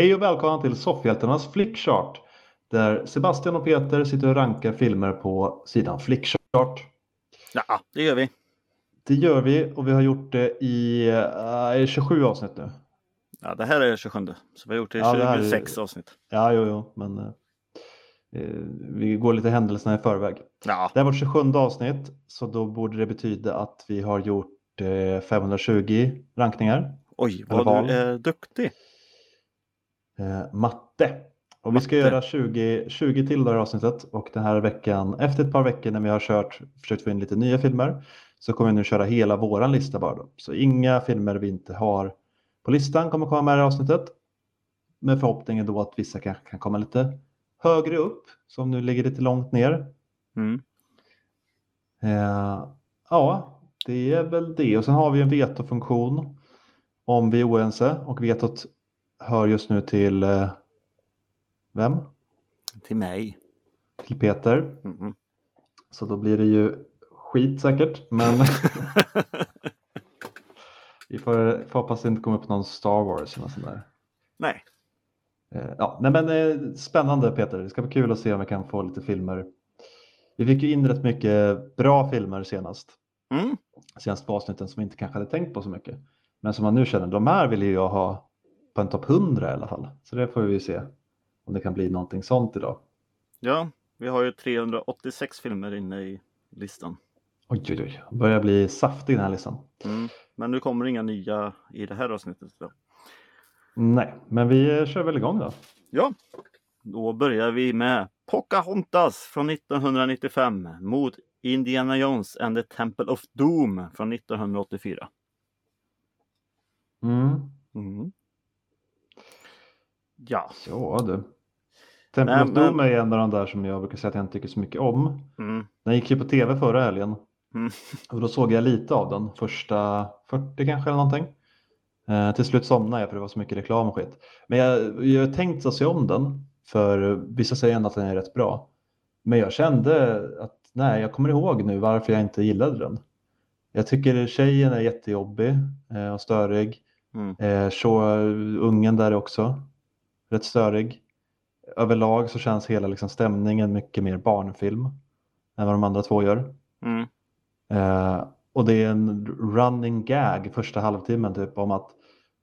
Hej och välkomna till Soffhjältarnas Flickchart där Sebastian och Peter sitter och rankar filmer på sidan Flickchart. Ja, det gör vi. Det gör vi och vi har gjort det i uh, 27 avsnitt nu. Ja, det här är 27, så vi har gjort det i Ja, det 26 här är- avsnitt. Ja, jo, jo, men uh, eh, vi går lite händelserna i förväg. Ja, Det här var 27 avsnitt så då borde det betyda att vi har gjort eh, 520 rankningar. oj vad du är duktig. Eh, matte. Och vi ska Matte. göra 20, 20 till det här avsnittet och den här veckan, efter ett par veckor när vi har kört, försökt få in lite nya filmer, så kommer vi nu köra hela våran lista bara då. Så inga filmer vi inte har på listan kommer komma med i avsnittet. Med förhoppningen då att vissa kanske kan komma lite högre upp, som nu ligger lite långt ner. Mm. Eh, ja, det är väl det. Och sen har vi en vetofunktion om vi är oense och vetot hör just nu till eh, vem? Till mig. Till Peter. Mm. Så då blir det ju skit säkert. Men vi får, får hoppas det inte kommer upp någon Star Wars eller sånt där. Nej, Eh, ja, nej men eh, spännande Peter. Det ska bli kul att se om vi kan få lite filmer. Vi fick ju in rätt mycket bra filmer senast. mm. senaste på avsnitten som vi inte kanske hade tänkt på så mycket. Men som man nu känner, de här vill ju jag ha på en topp 100 i alla fall. Så det får vi se om det kan bli någonting sånt idag. ja, vi har ju 386 filmer inne i listan. Oj, oj, oj, börjar bli saftig den här listan. Mm. Men nu kommer inga nya i det här avsnittet. Då. Nej, men vi kör väl igång då. Ja, då börjar vi med Pocahontas från 1995 mot Indiana Jones and the Temple of Doom från 1984. Mm. Mm. Ja, Ja du. Temple Nej, of Doom men- är en av de där som jag brukar säga att jag inte tycker så mycket om. mm. Den gick ju på tv förra helgen. Mm. Och då såg jag lite av den, första 40 kanske eller någonting. Eh, till slut somnade jag för det var så mycket reklam och skit. Men jag, jag har tänkt att se om den, för vissa säger ändå att den är rätt bra. Men jag kände att nej, jag kommer ihåg nu varför jag inte gillade den. Jag tycker tjejen är jättejobbig eh, och störig. Mm. Eh, så ungen där är också rätt störig. Överlag så känns hela liksom, stämningen mycket mer barnfilm än vad de andra två gör. Mm. Eh, och det är en running gag första halvtimmen typ om att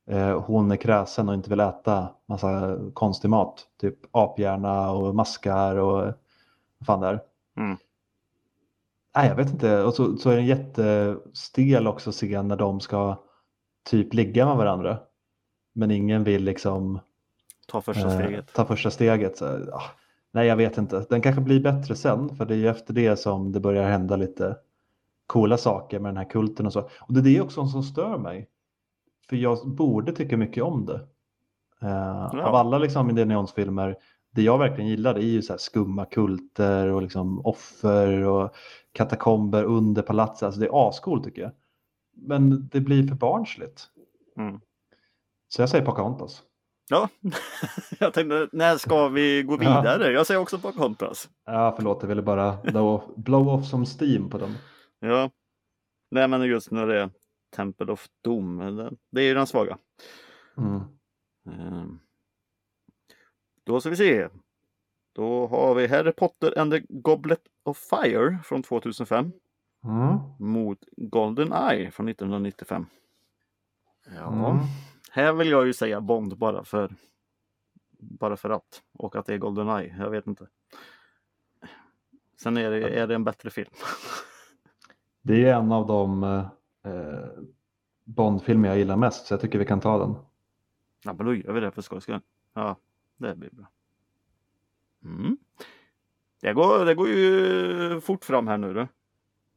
eh, hon är kräsen och inte vill äta massa konstig mat. Typ aphjärna och maskar och vad fan det är. Mm. Nej, jag vet inte. Och så, så är det en jättestel också scen när de ska typ ligga med varandra. Men ingen vill liksom Ta första eh, steget. ta första steget. Så, ah, nej, jag vet inte. Den kanske blir bättre sen, för det är ju efter det som det börjar hända lite coola saker med den här kulten och så. Och det är det också som stör mig. För jag borde tycka mycket om det. Eh, Ja. Av alla liksom Indiana Jones-filmer, det jag verkligen gillar det är ju så här skumma kulter och liksom offer och katakomber under palatset. Alltså det är ascoolt tycker jag. Men det blir för barnsligt. Mm. Så jag säger Pocahontas. Ja, jag tänkte när ska vi gå Ja. vidare? Jag säger också Pocahontas. Ja, förlåt, jag ville bara blow off, som steam på den. Ja, nej men just när det är Temple of Doom, det- det är ju den svaga. Mm. Ehm. Då ska vi se. Då har vi Harry Potter and the Goblet of Fire från 2005 Mm. mot Golden Eye från 1995. Ja, Mm. Här vill jag ju säga Bond bara för bara för att och att det är Golden Eye. Jag vet inte. Sen är det, är det en bättre film. Det är en av de eh, Bondfilmer jag gillar mest, så jag tycker vi kan ta den. Ja, men då gör vi det för skojs skull. Ja, det blir bra. Mm. Det, går, det går ju fort fram här nu då,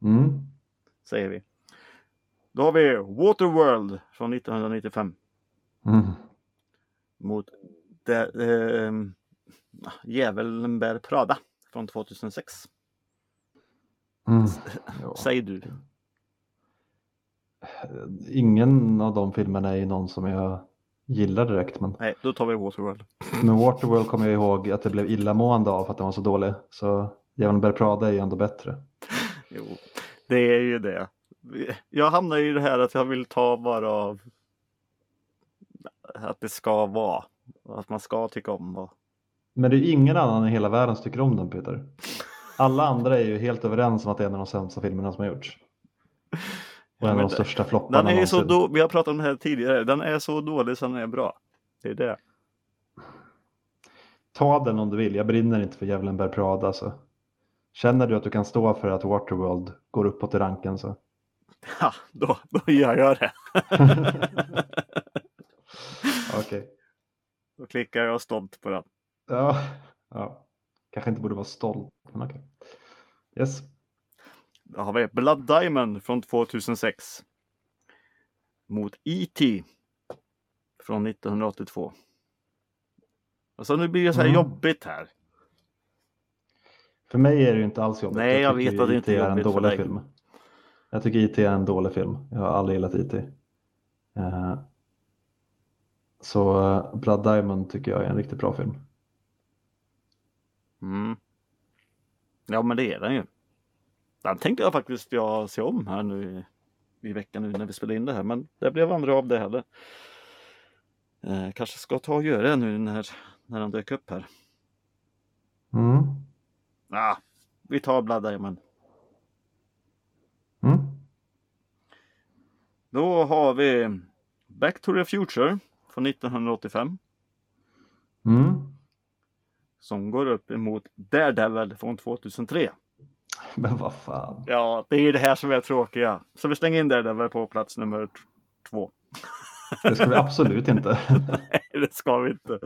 Mm. säger vi. Då har vi Waterworld från 1995 Mm. mot det, eh, Djävulen bär Prada från 2006. Mm. Ja. Säg du. Ingen av de filmerna är ju någon som jag gillar direkt, men, Nej, då tar vi Waterworld. men Waterworld kommer jag ihåg att det blev illamående av för att den var så dålig. Så Djävulen bär Prada är ju ändå bättre. Jo, det är ju det. Jag hamnar i det här att jag vill ta bara av att det ska vara Att man ska tycka om. Och... Men det är ingen annan i hela världen som tycker om den Peter. Alla andra är ju helt överens om att det är en av de sämsta filmerna som har gjorts. Och en av de största flopparna Den är ju så någonsin. då... Vi har pratat om det här tidigare. Den är så dålig så den är bra. Det är det. Ta den om du vill, jag brinner inte för Djävulen bär Prada. Alltså. Känner du att du kan stå för att Waterworld går uppåt i ranken så. Ja, då, då gör jag det. Okej. Då klickar jag stolt på den. Ja. ja. Kanske inte borde vara stolt, men okej. Yes. Då har vi Blood Diamond från 2006. Mot E.T. från 1982. Och så nu blir det så här Mm. jobbigt här. För mig är det ju inte alls jobbigt. Nej, jag tycker vet att det IT inte är är en dålig film. Jag tycker IT är en dålig film. Jag har aldrig gillat IT. Eh, Så eh, Blood Diamond tycker jag är en riktigt bra film. Mm. Ja, men det är den ju. Den tänkte jag faktiskt jag se om här nu i, i veckan nu när vi spelar in det här. Men det blev aldrig av det heller. Eh, kanske ska ta och göra det nu när, när den dök upp här. Mm. Ah, vi tar Blood Diamond. Mm. Då har vi Back to the Future från 1985 Mm. som går upp emot Daredevil från 2003. Men vad fan. Ja, det är det här som är tråkiga. Så vi slänger in Daredevil på plats nummer två. Det ska vi absolut inte. Nej, det ska vi inte.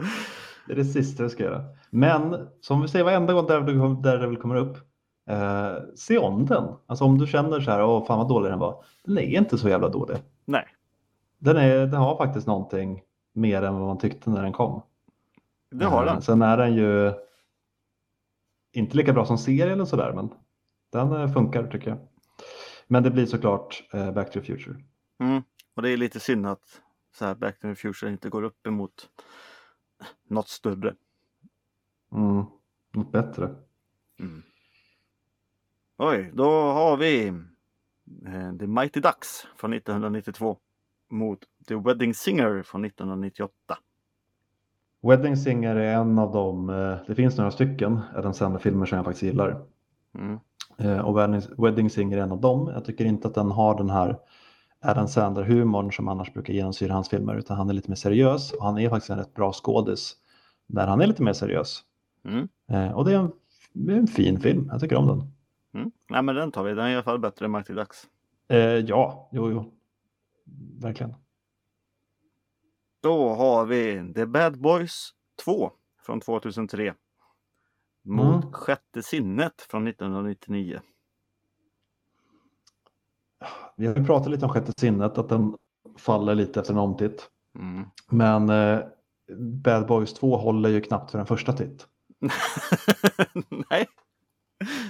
Det är det sista vi ska göra. Men som vi säger varenda gång Daredevil Daredevil kommer upp. Eh, se om den. Alltså om du känner så här, åh fan vad dålig den var. Den är inte så jävla dålig. Nej, Den, är, den har faktiskt någonting mer än vad man tyckte när den kom. det har Eh, den. Sen är den ju inte lika bra som serie eller sådär, men den eh, funkar tycker jag. Men det blir såklart eh, Back to the Future. Mm. Och det är lite synd att så här Back to the Future inte går upp emot något större. Mm, något bättre. Mm. Oj, då har vi eh, The Mighty Ducks från 1992 mot The Wedding Singer från 1998. Wedding Singer är en av dem, eh, det finns några stycken Adam Sandler-filmer som jag faktiskt gillar. Mm. Eh, Och Wedding, Singer är en av dem. Jag tycker inte att den har den här Adam Sandler-humorn som annars brukar genomsyra hans filmer, utan han är lite mer seriös och han är faktiskt en rätt bra skådis när han är lite mer seriös. Mm. Eh, Och det är en, det är en fin film, jag tycker om den. Mm. Nej men den tar vi, den är i alla fall bättre än Mighty Ducks. Eh, ja, jo, jo. Verkligen. Då har vi The Bad Boys 2 från 2003 mot Mm. Sjätte sinnet från 1999. Vi har pratat lite om Sjätte sinnet, att den faller lite efter en omtitt. Mm. Men eh, Bad Boys 2 håller ju knappt för en första titt. Nej.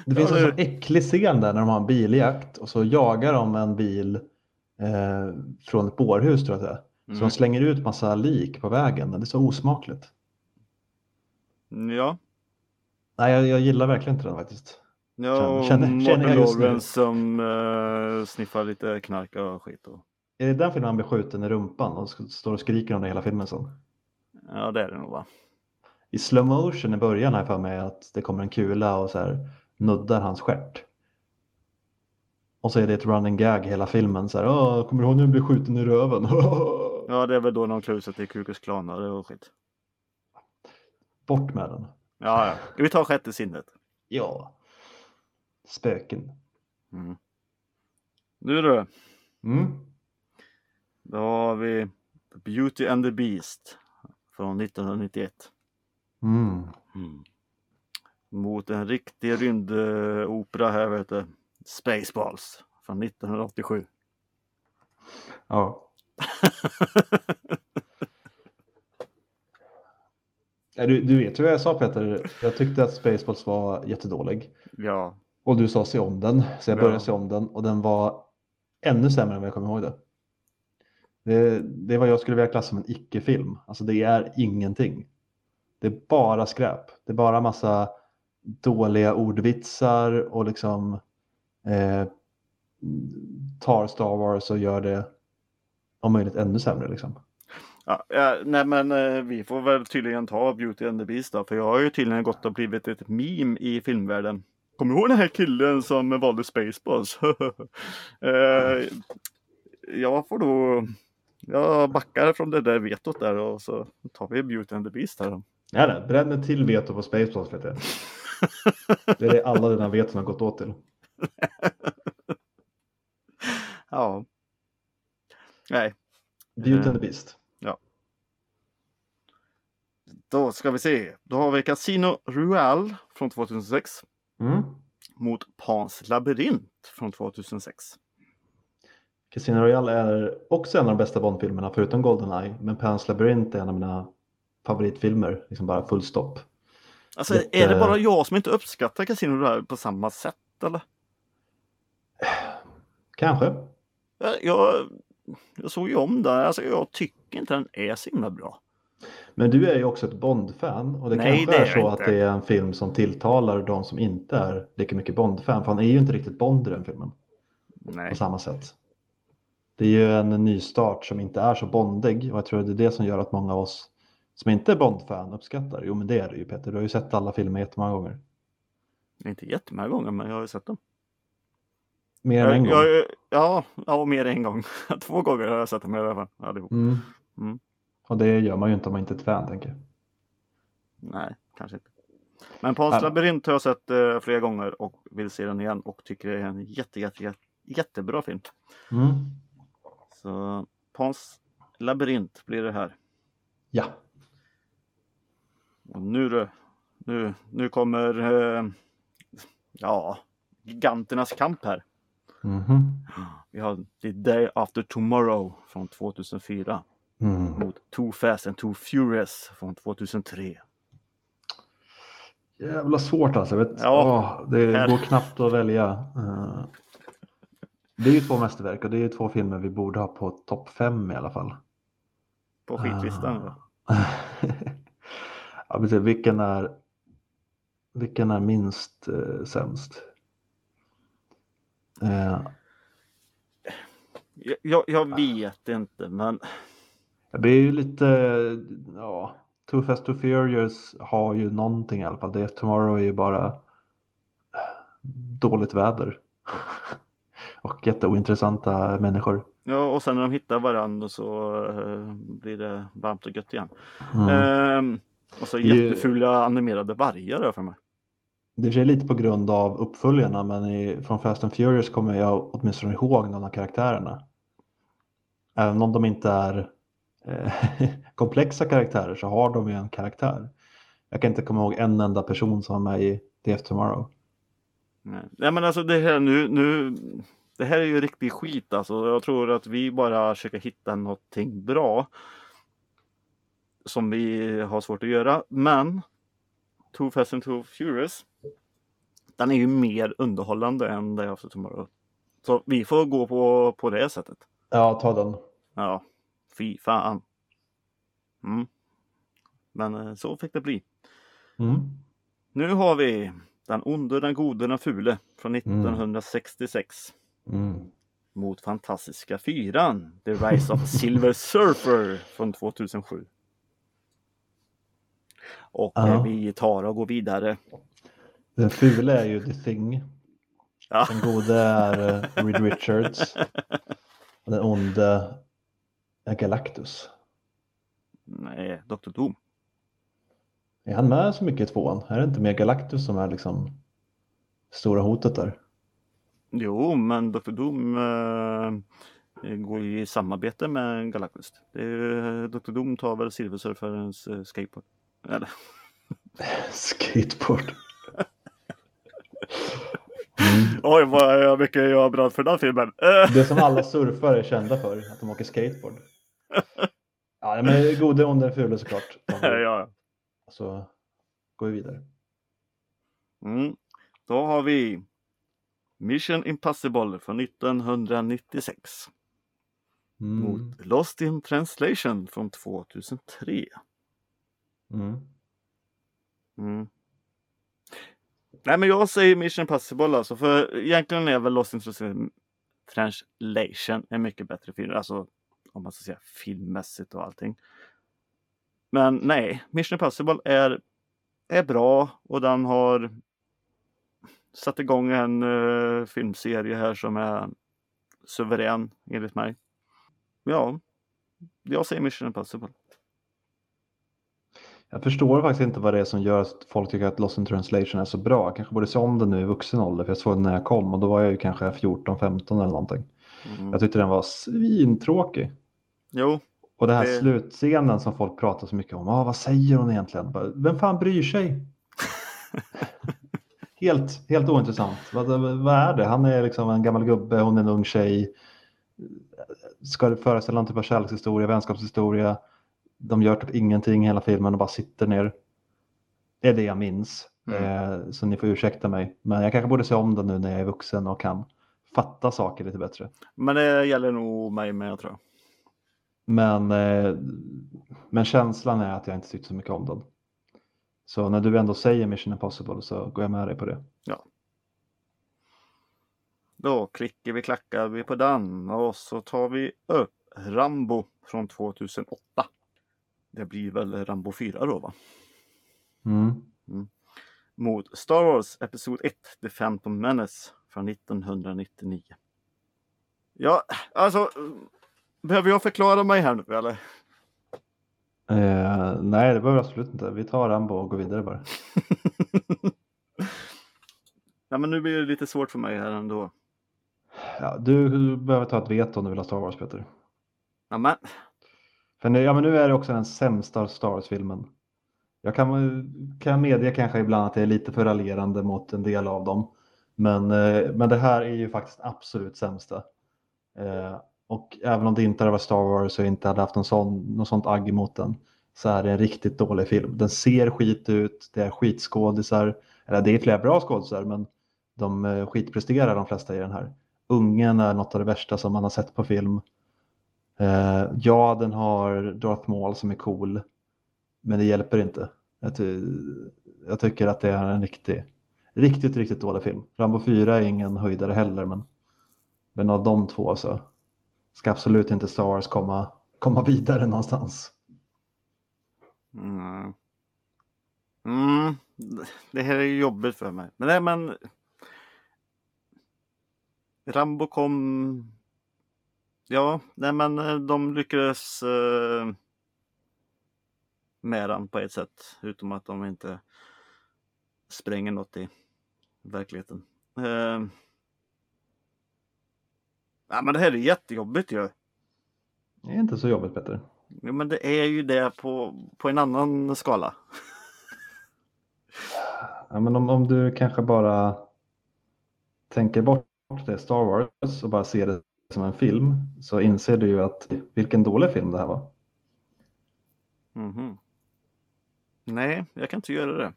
Det finns Ja, en det- så äcklig scen där när de har en biljakt och så jagar de en bil eh, från ett bårhus tror jag det är. Så Mm. de slänger ut massa lik på vägen. Det är så osmakligt. Ja, Nej, jag, jag gillar verkligen inte den faktiskt. ja och Känner- Martin. Lawrence som uh, sniffar lite knark och skit. Och... Är det den filmen han blir skjuten i rumpan och står och skriker om det hela filmen sen? Ja, det är det nog va? I slow motion i början jag för mig att det kommer en kula och så här nuddar hans stjärt. Och så är det ett running gag hela filmen. Så här, kommer du ihåg när du blev skjuten i röven? Ja, det är väl då de klär ut sig till Kukus klanare och skit. Bort med den. Ja, ja. Vi tar sjätte sinnet. Ja. Spöken. Mm. Nu du, Mm. då har vi Beauty and the Beast från 1991. Mm. Mm. Mot en riktig rymdopera här vet du. Spaceballs från 1987. Ja. Du, du vet ju vad jag sa Peter. Jag tyckte att Spaceballs var jättedålig. ja, Och du sa se om den. Så jag började Ja. se om den och den var ännu sämre än vad jag kommer ihåg det. Det, det är vad jag skulle vilja klassa som en icke-film. Alltså det är ingenting. Det är bara skräp. Det är bara massa dåliga ordvitsar och liksom eh, tar Star Wars och gör det om möjligt ännu sämre. Liksom. Ja, ja, nej men eh, vi får väl tydligen ta Beauty and the Beast då, för jag har ju tydligen gått och blivit ett meme i filmvärlden. Kommer du ihåg den här killen som valde Spaceballs? eh, jag får då, jag backar från det där vetot där och så tar vi Beauty and the Beast här. Då. Ja, nej, bränn ett till veto på Spaceballs vet jag. Det är det alla dina veton har gått åt till. ja. Nej, Beauty and the Beast. då ska vi se. Då har vi Casino Royale från 2006 Mm. mot Pans labyrint från 2006. Casino Royale är också en av de bästa Bond-filmerna förutom Goldeneye. Men Pans Labyrinth är en av mina favoritfilmer. Liksom bara full stopp. Alltså Lite- är det bara jag som inte uppskattar Casino Royale på samma sätt eller? Kanske. Jag, jag, såg ju om den, alltså jag tycker inte den är så himla bra. Men du är ju också ett Bond-fan och det Nej, kanske det är är så inte. att det är en film som tilltalar de som inte är lika mycket Bond-fan. För han är ju inte riktigt Bond i den filmen Nej. på samma sätt. Det är ju en nystart som inte är så bondig och jag tror det är det som gör att många av oss som inte är Bond-fan uppskattar. Jo men det är det ju Peter, du har ju sett alla filmer jättemånga gånger. Inte jättemånga gånger men jag har ju sett dem. Mer än en gång. jag, ja, ja, mer än en gång. Två gånger har jag sett dem i alla fall. Allihop. Mm. Mm. Och det gör man ju inte om man inte är ett fan tänker jag. Nej, kanske inte. Men Pans labyrint har jag sett eh, flera gånger och vill se den igen och tycker det är en jätte, jätte, jätte, jättebra film. Mm. Så Pans labyrint blir det här. Ja. Och nu du, nu, nu kommer eh, ja, giganternas kamp här. Mhm. Vi har The Day After Tomorrow från 2004 Mm. mot Too Fast and Too Furious från 2003. Jävla svårt alltså. Vet, Ja. åh, det Här. går knappt att välja. Eh, Det är ju två mästerverk och det är ju två filmer vi borde ha på topp fem i alla fall. På skitlistan. Ah. ja, precis. Vilken är, vilken är minst eh, sämst? Eh, Jag, jag, vet inte men det blir ju lite, ja, Too Fast Too Furious har ju någonting i alla fall. Det Tomorrow är ju bara dåligt väder. och jätteointressanta människor. ja, och sen när de hittar varandra så eh, blir det varmt och gött igen. Mm. Ehm, och så jättefula animerade vargar för mig. Det är lite på grund av uppföljarna men i, från Fast and Furious kommer jag åtminstone ihåg någon av karaktärerna. Även om de inte är eh, komplexa karaktärer så har de ju en karaktär. Jag kan inte komma ihåg en enda person som var med i DF Tomorrow. Nej. Nej men alltså det här nu, nu Det här är ju riktig skit alltså. Jag tror att vi bara försöker hitta någonting bra. Som vi har svårt att göra. Men Too Fast and Too Furious. Den är ju mer underhållande än Day After Tomorrow. Så vi får gå på, på det sättet. Ja, ta den. Ja, fy fan. Mm. Men eh, så fick det bli. Mm. Nu har vi Den onde, den gode, den fule från 1966 Mm. mot Fantastiska fyran The Rise of Silver Surfer från 2007. Och Ja. eh, vi tar och går vidare. Den fula är ju The Thing. Ja. Den gode är eh, Reed Richards. Och den onde är Galactus. Nej, Dr. Doom. Är han med så mycket i tvåan? Är det inte mer Galactus som är liksom stora hotet där? Jo, men Dr. Doom eh, går ju i samarbete med Galactus. Det är, Dr. Doom tar väl Silver Surferens eh, skateboard. Eller? Skateboard. Mm. Oj, vad mycket jag har bra för den filmen. Eh, Det som alla surfare är kända för, att de åker skateboard. Ja, men gode, onde, fule såklart. ja. Så går vi vidare. Mm. Då har vi Mission Impossible från 1996 Mm. mot Lost in translation från 2003. Mm. Nej men jag säger Mission Impossible alltså för egentligen är väl Lost in translation en mycket bättre film. Alltså om man ska säga filmmässigt och allting. Men nej, Mission Impossible är, är bra och den har satt igång en uh, filmserie här som är suverän enligt mig. Ja, jag säger Mission Impossible. Jag förstår faktiskt inte vad det är som gör att folk tycker att Lost in translation är så bra. Jag kanske borde se om den nu i vuxen ålder för jag såg den när jag kom och då var jag ju kanske 14-15 eller någonting. Mm. Jag tyckte den var svintråkig. Jo. Och den här det... slutscenen som folk pratar så mycket om. Ah, vad säger hon egentligen? Vem fan bryr sig? helt, helt ointressant. Vad, vad är det? Han är liksom en gammal gubbe, hon är en ung tjej. Ska det föreställa någon typ av kärlekshistoria, vänskapshistoria? De gör typ ingenting hela filmen och bara sitter ner. Det är det jag minns. Mm. Eh, så ni får ursäkta mig. Men jag kanske borde se om den nu när jag är vuxen och kan fatta saker lite bättre. Men det gäller nog mig med jag tror. Men, eh, men känslan är att jag inte tyckte så mycket om den. Så när du ändå säger Mission Impossible så går jag med dig på det. Ja. Då klickar vi, klackar vi på den och så tar vi upp Rambo från 2008. Det blir väl Rambo 4 då va? Mm. Mm. Mot Star Wars Episod 1, The Phantom Menace från 1999. Ja, alltså. Behöver jag förklara mig här nu eller? Eh, nej, det behöver jag absolut inte. Vi tar Rambo och går vidare bara. ja, men nu blir det lite svårt för mig här ändå. Ja, du behöver ta ett veto om du vill ha Star Wars, Peter. Ja, men för nu, ja, men nu är det också den sämsta Star Wars-filmen. Jag kan, kan medge kanske ibland att det är lite för raljerande mot en del av dem. Men, eh, men det här är ju faktiskt absolut sämsta. Eh, och även om det inte hade varit Star Wars och inte hade haft någon sån, något sånt agg mot den så är det en riktigt dålig film. Den ser skit ut, det är skitskådisar, eller det är flera bra skådisar men de eh, skitpresterar de flesta i den här. Ungen är något av det värsta som man har sett på film. Uh, ja, den har Darth Maul som är cool, men det hjälper inte. Jag, ty jag tycker att det är en riktig, riktigt, riktigt dålig film. Rambo 4 är ingen höjdare heller, men, men av de två så ska absolut inte Star Wars komma, komma vidare någonstans. Mm. Mm. Det här är jobbigt för mig. Men nej, men Rambo kom Ja, nej men eh, de lyckades eh, med den på ett sätt. Utom att de inte spränger något i verkligheten. Eh, ja, men det här är jättejobbigt ju. Det är inte så jobbigt Petter. Ja, men det är ju det på, på en annan skala. ja, men om, om du kanske bara tänker bort det Star Wars och bara ser det som en film så inser du ju att vilken dålig film det här var. Mm -hmm. Nej, jag kan inte göra det.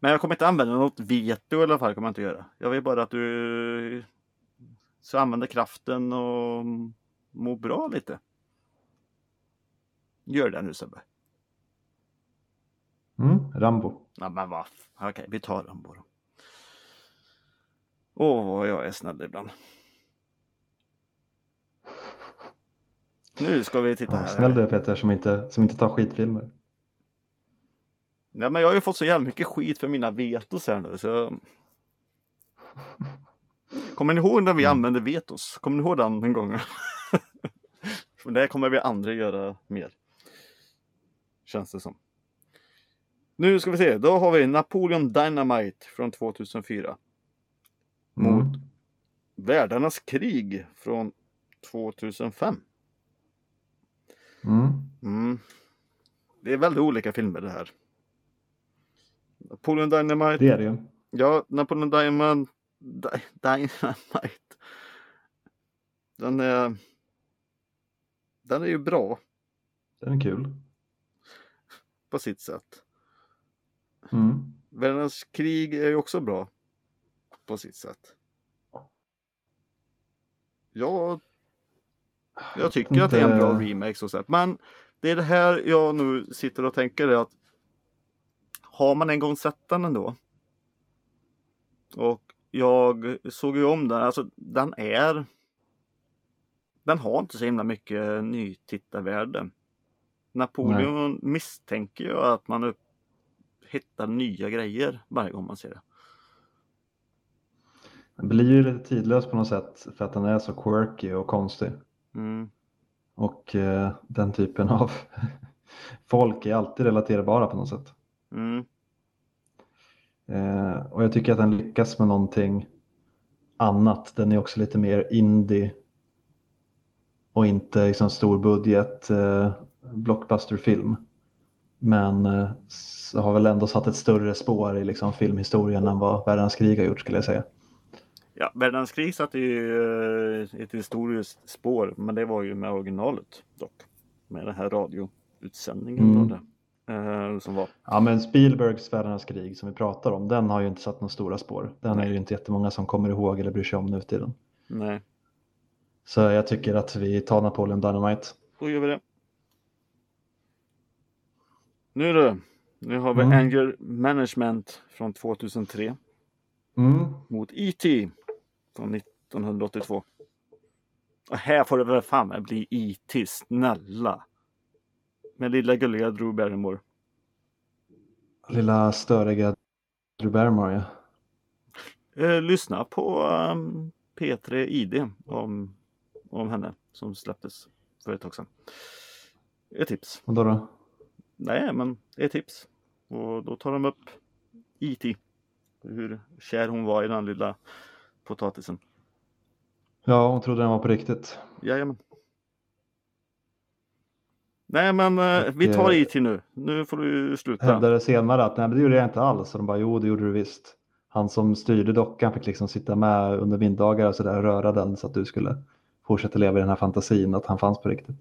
Men jag kommer inte använda något veto i alla fall. Kommer jag inte göra. Jag vill bara att du så använder kraften och må bra lite. Gör det nu Sebbe. Mm, Rambo. Ja, men va. Okej, vi tar Rambo då. Åh, vad jag är snäll ibland. Nu ska vi titta här. Snäll du Peter som inte, som inte tar skitfilmer. Ja, men jag har ju fått så jävla mycket skit för mina vetos här nu så. Kommer ni ihåg när vi mm. använde vetos? Kommer ni ihåg den den gången? för det kommer vi andra göra mer. Känns det som. Nu ska vi se, då har vi Napoleon Dynamite från 2004. Mm. Mot Världarnas krig från 2005. Mm. Mm. Det är väldigt olika filmer det här. Napoleon Dynamite. Det är det ju. Ja, Napoleon Dynamite. Dynamite. Den är. Den är ju bra. Den är kul. På sitt sätt. Mm. Världens krig är ju också bra. På sitt sätt. Jag jag tycker att det är en bra remake så sett. Men det är det här jag nu sitter och tänker är att har man en gång sett den ändå. Och jag såg ju om den, alltså den är den har inte så himla mycket nytittarvärde. Napoleon misstänker ju att man upp, hittar nya grejer varje gång man ser det. Den blir ju lite tidlös på något sätt för att den är så quirky och konstig. Mm. Och eh, den typen av folk är alltid relaterbara på något sätt. Mm. Eh, och jag tycker att den lyckas med någonting annat. Den är också lite mer indie och inte liksom stor budget eh, blockbusterfilm. Men eh, har väl ändå satt ett större spår i liksom filmhistorien än vad Världens krig har gjort skulle jag säga. Ja, Världens krig satte ju eh, ett historiskt spår, men det var ju med originalet dock. Med den här radioutsändningen Mm. av det. Eh, som var. Ja men Spielbergs Världens krig som vi pratar om, den har ju inte satt några stora spår. Den är Nej. ju inte jättemånga som kommer ihåg eller bryr sig om nu för tiden. Nej, Så jag tycker att vi tar Napoleon Dynamite. då gör vi det. Nu då. Nu har vi Mm. Anger Management från 2003 Mm. mot E.T. från 1982. Och här får det väl fan med bli E.T. Snälla. Med lilla gulliga Drew Barrymore. Lilla störiga Drew Barrymore ja. Eh, lyssna på um, P3 ID om, om henne som släpptes för ett tag sedan. Ett tips. Och då då? Nej, men det är ett tips. Och då tar de upp IT. Hur kär hon var i den lilla potatisen. Ja, hon trodde den var på riktigt. Jajamän. Nej men eh, vi tar eh, IT nu. Nu får du sluta. Hävdade senare att nej men det gjorde jag inte alls. Och de bara jo det gjorde du visst. Han som styrde dockan fick liksom sitta med under middagar och sådär och röra den så att du skulle fortsätta leva i den här fantasin att han fanns på riktigt.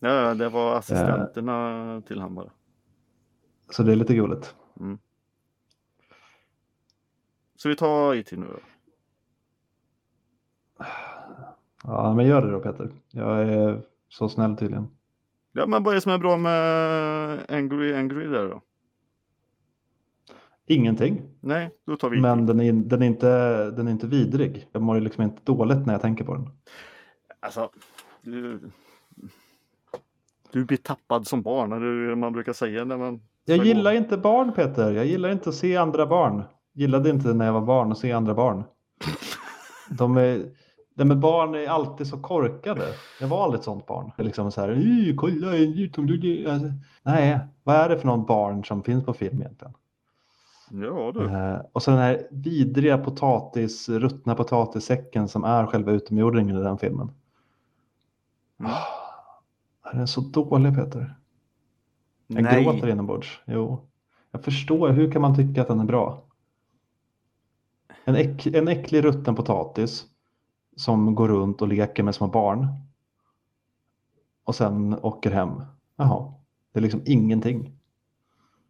Ja, det var assistenterna till han bara. Så det är lite gulligt. Så vi tar IT nu då. Ja men gör det då Peter. Jag är så snäll tydligen. Ja men vad är det som är bra med Angry Angry där då? Ingenting. Nej, då tar vi. Men den är, den, är inte, den är inte vidrig. Jag mår ju liksom inte dåligt när jag tänker på den. Alltså, du, du blir tappad som barn, eller hur man brukar säga när man... Jag gillar gå. inte barn Peter. Jag gillar inte att se andra barn. Gillade inte när jag var barn att se andra barn. De är, de är barn är alltid så korkade. Jag var aldrig ett sånt barn. Liksom så här, "Ih, kolla en. Alltså, Nej, vad är det för någon barn som finns på film egentligen? Ja du. Eh, och så den här vidriga potatis, ruttna potatissäcken som är själva utomjordingen i den filmen. Mm. Ah, Den är så dålig Peter. Jag Nej. gråter inombords. Jo. Jag förstår, hur kan man tycka att den är bra? En, äck, en äcklig rutten potatis som går runt och leker med små barn. Och sen åker hem. Jaha, det är liksom ingenting.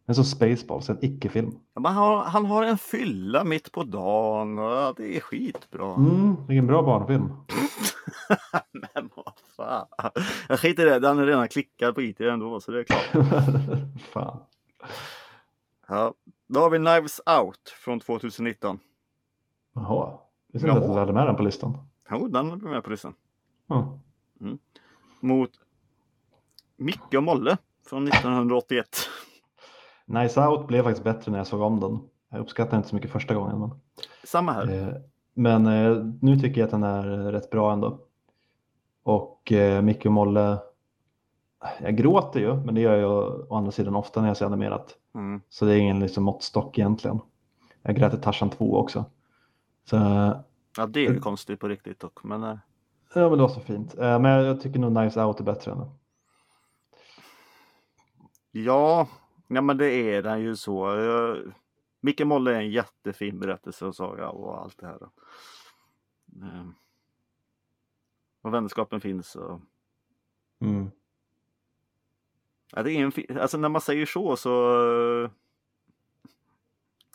En så Spaceballs, en icke-film. Ja, men han, han har en fylla mitt på dagen och det är skitbra. Mm, vilken bra barnfilm. Men vad fan. Jag skiter i det, den är redan klickad på IT ändå så det är klart. Fan. Ja. Då har vi Knives Out från 2019. Jaha, visste inte att du hade med den på listan. Jo, den är med på listan. Ja. Mot Micke och Molle från 1981. Nice Out blev faktiskt bättre när jag såg om den. Jag uppskattade inte så mycket första gången. Men, Samma här. eh, men eh, nu tycker jag att den är rätt bra ändå. Och eh, Micke och Molle, jag gråter ju, men det gör jag å andra sidan ofta när jag ser animerat. Mm. Så det är ingen liksom, måttstock egentligen. Jag grät i Tarzan 2 också. Så, Ja, det är ju konstigt på riktigt dock. Men eh, ja, men det var så fint. Eh, men jag tycker nog Nice Out är bättre ändå. ja, ja, men det är den ju så. Eh, Micke Molle är en jättefin berättelse och saga och allt det här. Och vänskapen finns. Och... Mm. Ja, det är en alltså när man säger så så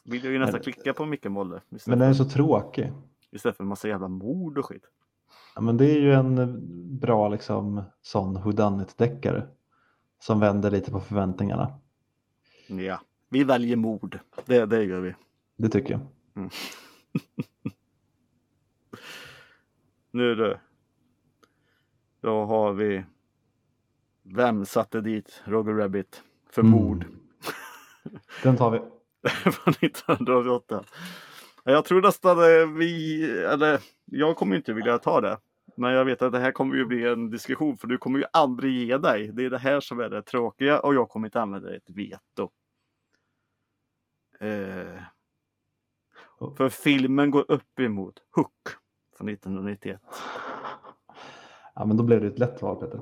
vill jag ju nästan Men- klicka på Micke Molle. Men den är så tråkig. Istället för en massa jävla mord och skit. Ja, men det är ju en eh, bra liksom, sån whodunit-deckare som vänder lite på förväntningarna. Ja, vi väljer mord. Det, det gör vi. Det tycker jag. Nu är det Då har vi Vem satte dit Roger Rabbit för Mm. mord? Den tar vi. från 1988. Jag tror nästan eh, vi, eller jag kommer inte vilja ta det. Men jag vet att det här kommer ju bli en diskussion för du kommer ju aldrig ge dig. Det är det här som är det tråkiga och jag kommer inte använda ett veto. Eh, för filmen går upp emot Hook från 1991. Ja, men då blev det ett lätt val Peter.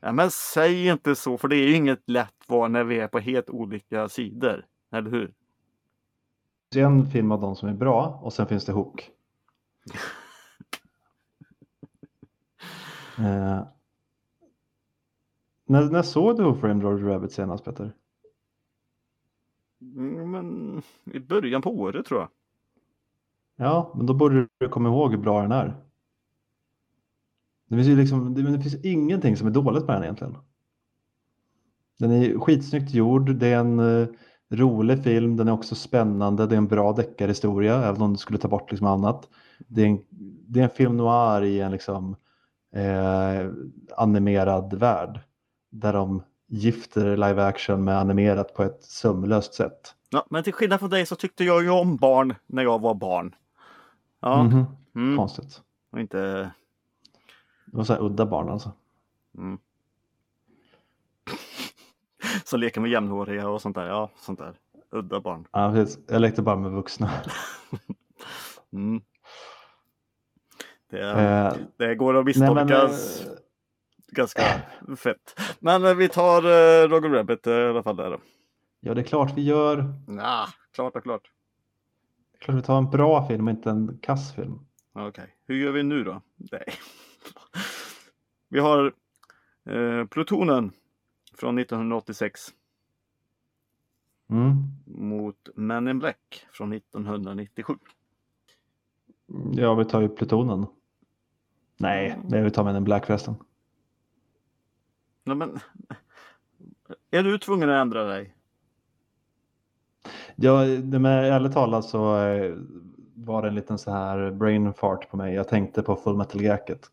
Ja, men säg inte så för det är ju inget lätt val när vi är på helt olika sidor. Eller hur? Är en film av de som är bra och sen finns det Hook. eh, när, när såg du Who Framed Roger Rabbit senast Peter? Mm, Men i början på året tror jag. Ja, men då borde du komma ihåg hur bra den är. Det finns ju liksom, det, men det finns ingenting som är dåligt med den egentligen. Den är skitsnyggt gjord, det är en eh, rolig film, den är också spännande, det är en bra deckarhistoria, även om du skulle ta bort liksom annat. Det är en, det är en film noir i en liksom, eh, animerad värld, där de gifter live action med animerat på ett sömlöst sätt. Ja, men till skillnad från dig så tyckte jag ju om barn när jag var barn. Ja, Mhm, mm, Konstigt. och inte... Det var så här udda barn alltså. Mm. Som leker med jämnhåriga och sånt där. Ja, sånt där. Udda barn. Ja, precis. Jag lekte bara med vuxna. Mm. Det, Eh, det går att nej, men, misstolkas eh, ganska fett. Men eh, vi tar eh, Roger Rabbit eh, i alla fall där ja, det är klart vi gör. Ja, klart och klart. Det är klart vi tar en bra film, inte en kass film. Okej, hur gör vi nu då? Nej. Vi har eh, Plutonen från 1986 Mm. mot Men in Black från 1997. Ja, vi tar ju Plutonen. Nej, nej vi tar med en Black förresten. Nej, men, är du tvungen att ändra dig? Ja, med, ärligt talat så eh, var det en liten så här brain fart på mig. Jag tänkte på Full Metal Jacket.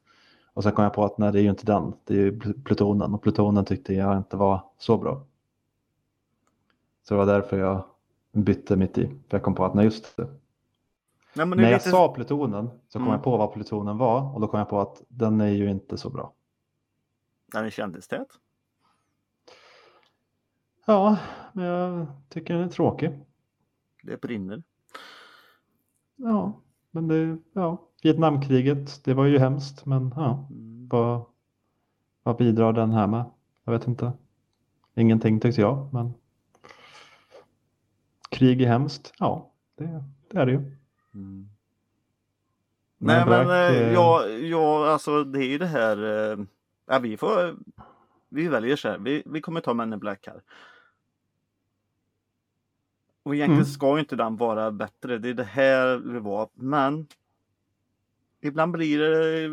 Och sen kom jag på att nej, det är ju inte den. Det är ju Pl- Plutonen och Plutonen tyckte jag inte var så bra. Så det var därför jag bytte mitt i. För jag kom på att nej, just det. Nej, När är jag lite- sa Plutonen så kom Mm. jag på vad Plutonen var och då kom jag på att den är ju inte så bra. Den är kändistät. Ja, men jag tycker den är tråkig. Det brinner. Ja, men det, ja, Vietnamkriget, det var ju hemskt, men ja, Mm. vad, vad bidrar den här med? Jag vet inte. Ingenting tyckte jag, men krig är hemskt. Ja, det, det är det ju. Mm. Nej men eh, eh, ja, ja, alltså det är ju det här. Eh, ja, vi får. Vi väljer så här. Vi, vi kommer ta Men in Black här. Och egentligen Mm. ska ju inte den vara bättre. Det är det här det var. Men. Ibland blir det.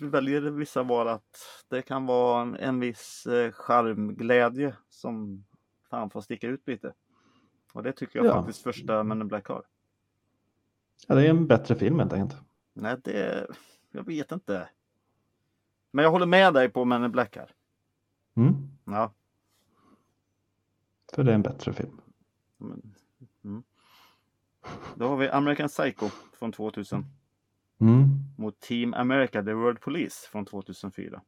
Vi väljer vissa val att det kan vara en, en viss eh, charmglädje som fan får sticka ut lite. Och det tycker jag Ja. faktiskt första Men in Black har. Ja, det är en bättre film helt enkelt. Nej, det... Jag vet inte. Men jag håller med dig på Men in Black här. Mm, Ja. för det är en bättre film. Men. Då har vi American Psycho från 2000 Mm. mot Team America The World Police från 2004.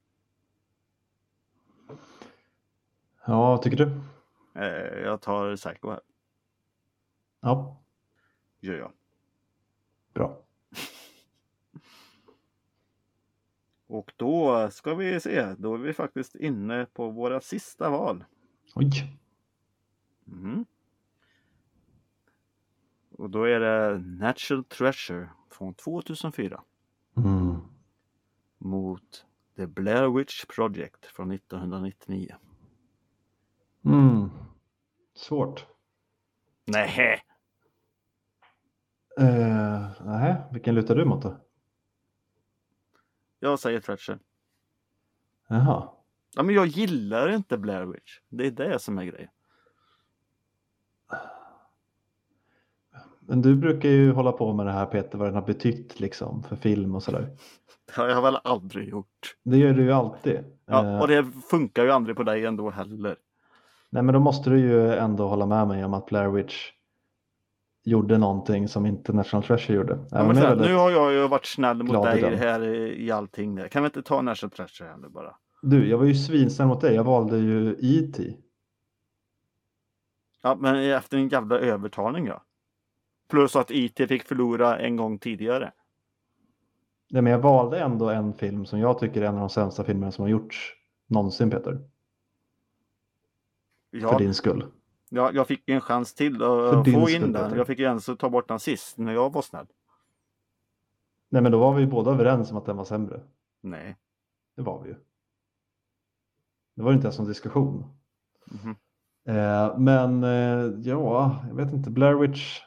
Ja, vad tycker du? Eh, jag tar Psycho här, Ja, gör jag. bra. Och då ska vi se, då är vi faktiskt inne på våra sista val. Oj. Mhm. Och då är det Natural Treasure från 2004 Mm. mot The Blair Witch Project från 1999. Mm. Svårt. Nej, Uh, nej, vilken lutar du mot då? jag säger Treasure. Jaha. Ja, men jag gillar inte Blair Witch. Det är det som är grejen. Men du brukar ju hålla på med det här Peter, vad den har betytt liksom för film och sådär. Det har jag väl aldrig gjort. Det gör du ju alltid. Ja, Eh, och det funkar ju aldrig på dig ändå heller. Nej men då måste du ju ändå hålla med mig om att Blair Witch gjorde någonting som inte National Treasure gjorde. Ja, väldigt- nu har jag ju varit snäll mot i dig den. här i, i allting. Där. Kan vi inte ta National Treasure här nu bara? Du, jag var ju svinsnäll mot dig. Jag valde ju E.T. Ja, men efter en jävla övertalning ja. Plus att IT fick förlora en gång tidigare. Nej, men jag valde ändå en film som jag tycker är en av de sämsta filmerna som har gjorts någonsin Peter. Ja, För din skull. ja, jag fick en chans till att få skull, in den. Peter. Jag fick ju ens ta bort den sist när jag var snäll. Nej men då var vi båda överens om att den var sämre. Nej. Det var vi ju. Det var ju inte ens någon diskussion. Mhm. Eh, men eh, ja, jag vet inte. Blair Witch.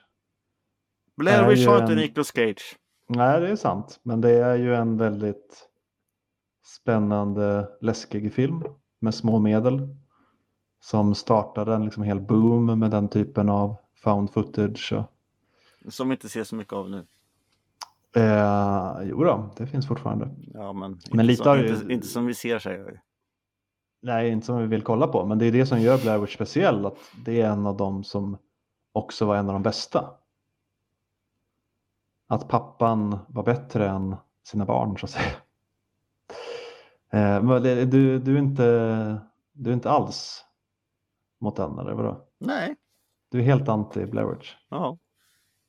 Blair Witch har inte en- Nicolas Cage. Nej, det är sant. Men det är ju en väldigt spännande, läskig film med små medel. Som startade en liksom hel boom med den typen av found footage. Och, Som vi inte ser så mycket av nu. eh, jo då, det finns fortfarande. Ja, men, Men inte, lite har ju- inte, inte som vi ser säger jag. Nej, inte som vi vill kolla på, men det är det som gör Blair Witch speciell. Att det är en av dem som också var en av de bästa. Att pappan var bättre än sina barn så att säga. Eh, men du, du, är inte, du är inte alls mot den eller vadå? Nej. Du är helt anti Blair Witch? Ja,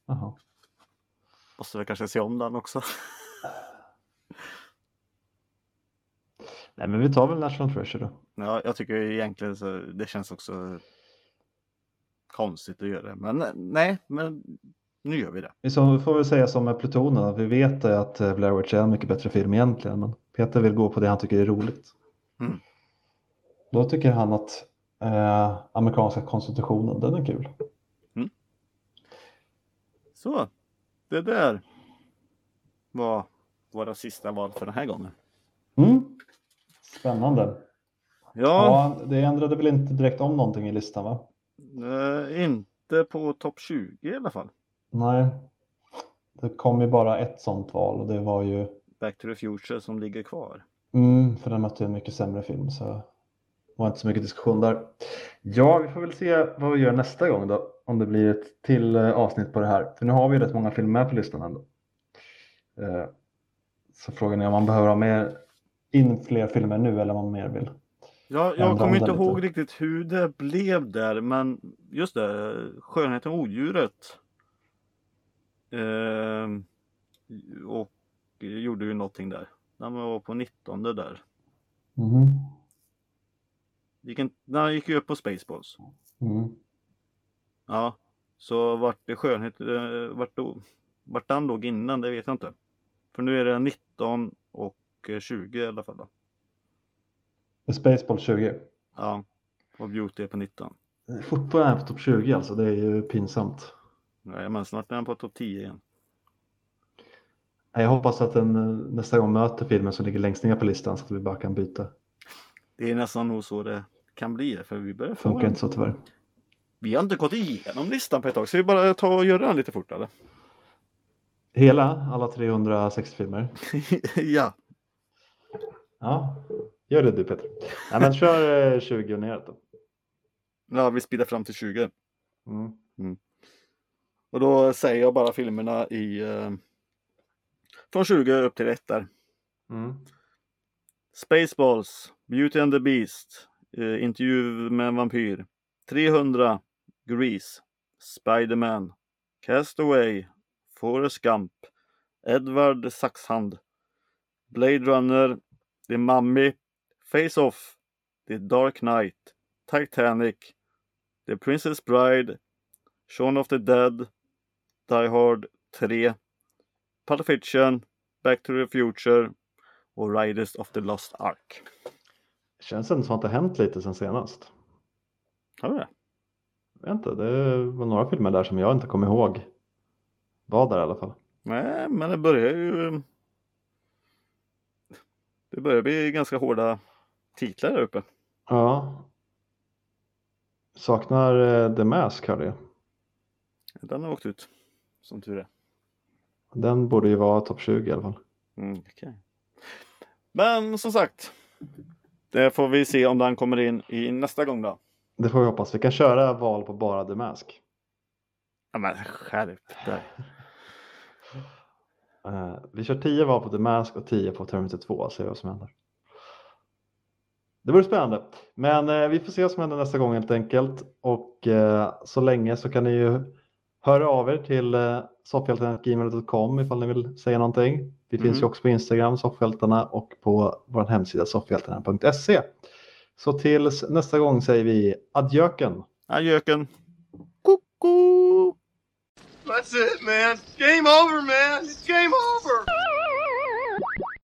Jaha. måste väl kanske se om den också. Nej men vi tar väl National Treasure då. Ja, jag tycker egentligen så det känns också konstigt att göra det. Men nej, men nu gör vi det. Vi får väl säga som med Plutonen, vi vet att eh, Blair Witch är en mycket bättre film egentligen. Men Peter vill gå på det han tycker är roligt. Mm. Då tycker han att eh, amerikanska konstitutionen, den är kul. Så, det där var våra sista val för den här gången. Mm. Spännande. Ja, Ja, det ändrade väl inte direkt om någonting i listan va? eh, inte på topp 20 i alla fall. Nej. Det kom ju bara ett sånt val och det var ju Back to the Future som ligger kvar. Mm, för den mötte en mycket sämre film så det var inte så mycket diskussion där. Ja, vi får väl se vad vi gör nästa gång då. Om det blir ett till eh, avsnitt på det här. För nu har vi rätt många filmer med på listan ändå. Eh, Så frågan är om man behöver ha med in fler filmer nu eller om man mer vill. Ja, jag kommer om inte lite. ihåg riktigt hur det blev där, men just det, Skönheten och odjuret. Ehm, och gjorde ju någonting där. Den var på 19 där. Mhm. Gick en, den gick ju upp på Spaceballs. Mm. Ja, så vart det skönhet, eh, vart, då, vart den låg innan, det vet jag inte. För nu är det 19 och eh, 20 i alla fall. Då. Spaceball 20. Ja, och Beauty är på 19. Fortfarande är på topp 20 alltså, det är ju pinsamt. Nej, men snart är den på topp 10 igen. Jag hoppas att den eh, nästa gång möter filmen som ligger längst ner på listan så att vi bara kan byta. Det är nästan nog så det kan bli, för vi börjar få Funkar inte så tyvärr. Vi har inte gått igenom listan på ett tag, så vi bara ta och göra den lite fortare. Hela, alla 360 filmer. ja, Ja, gör det du Peter. Nej, men kör eh, 20 och neråt då. ja, vi speedar fram till 20. Mm. Och då säger jag bara filmerna i... Eh, från 20 upp till 1 där. Mm. Spaceballs, Beauty and the Beast, eh, Intervju med en vampyr, 300, Grease, Spiderman, Castaway, Forrest Gump, Edward Saxhand, Blade Runner, The Mummy, Face Off, The Dark Knight, Titanic, The Princess Bride, Shaun of the Dead, Die Hard 3, Pulp Fiction, Back to the Future och Riders of the Lost Ark. Känns ändå som att det har hänt lite sen senast. Har det? Jag vet inte, det var några filmer där som jag inte kommer ihåg. Var där i alla fall. Nej, men det börjar ju... Det börjar bli ganska hårda titlar där uppe. Ja. Saknar eh, The Mask hörde jag. Den har åkt ut. Som tur är. Den borde ju vara topp 20 i alla fall. Mm, okej. Men som sagt, det får vi se om den kommer in i nästa gång då. Det får vi hoppas. Vi kan köra val på bara The Mask. Ja, men skärp dig. Eh, vi kör 10 val på The Mask och 10 på Terminator 2. Se vad som händer. Det vore spännande. Men eh, vi får se vad som händer nästa gång helt enkelt. Och eh, så länge så kan ni ju höra av er till eh, soffhjältarna.gmail.com ifall ni vill säga någonting. Vi finns ju Mm. också på Instagram, Soffhjältarna, och på vår hemsida soffhjältarna.se. Så tills nästa gång säger vi adjöken. Adjöken. Koko! That's it, man. Game over, man. It's game over.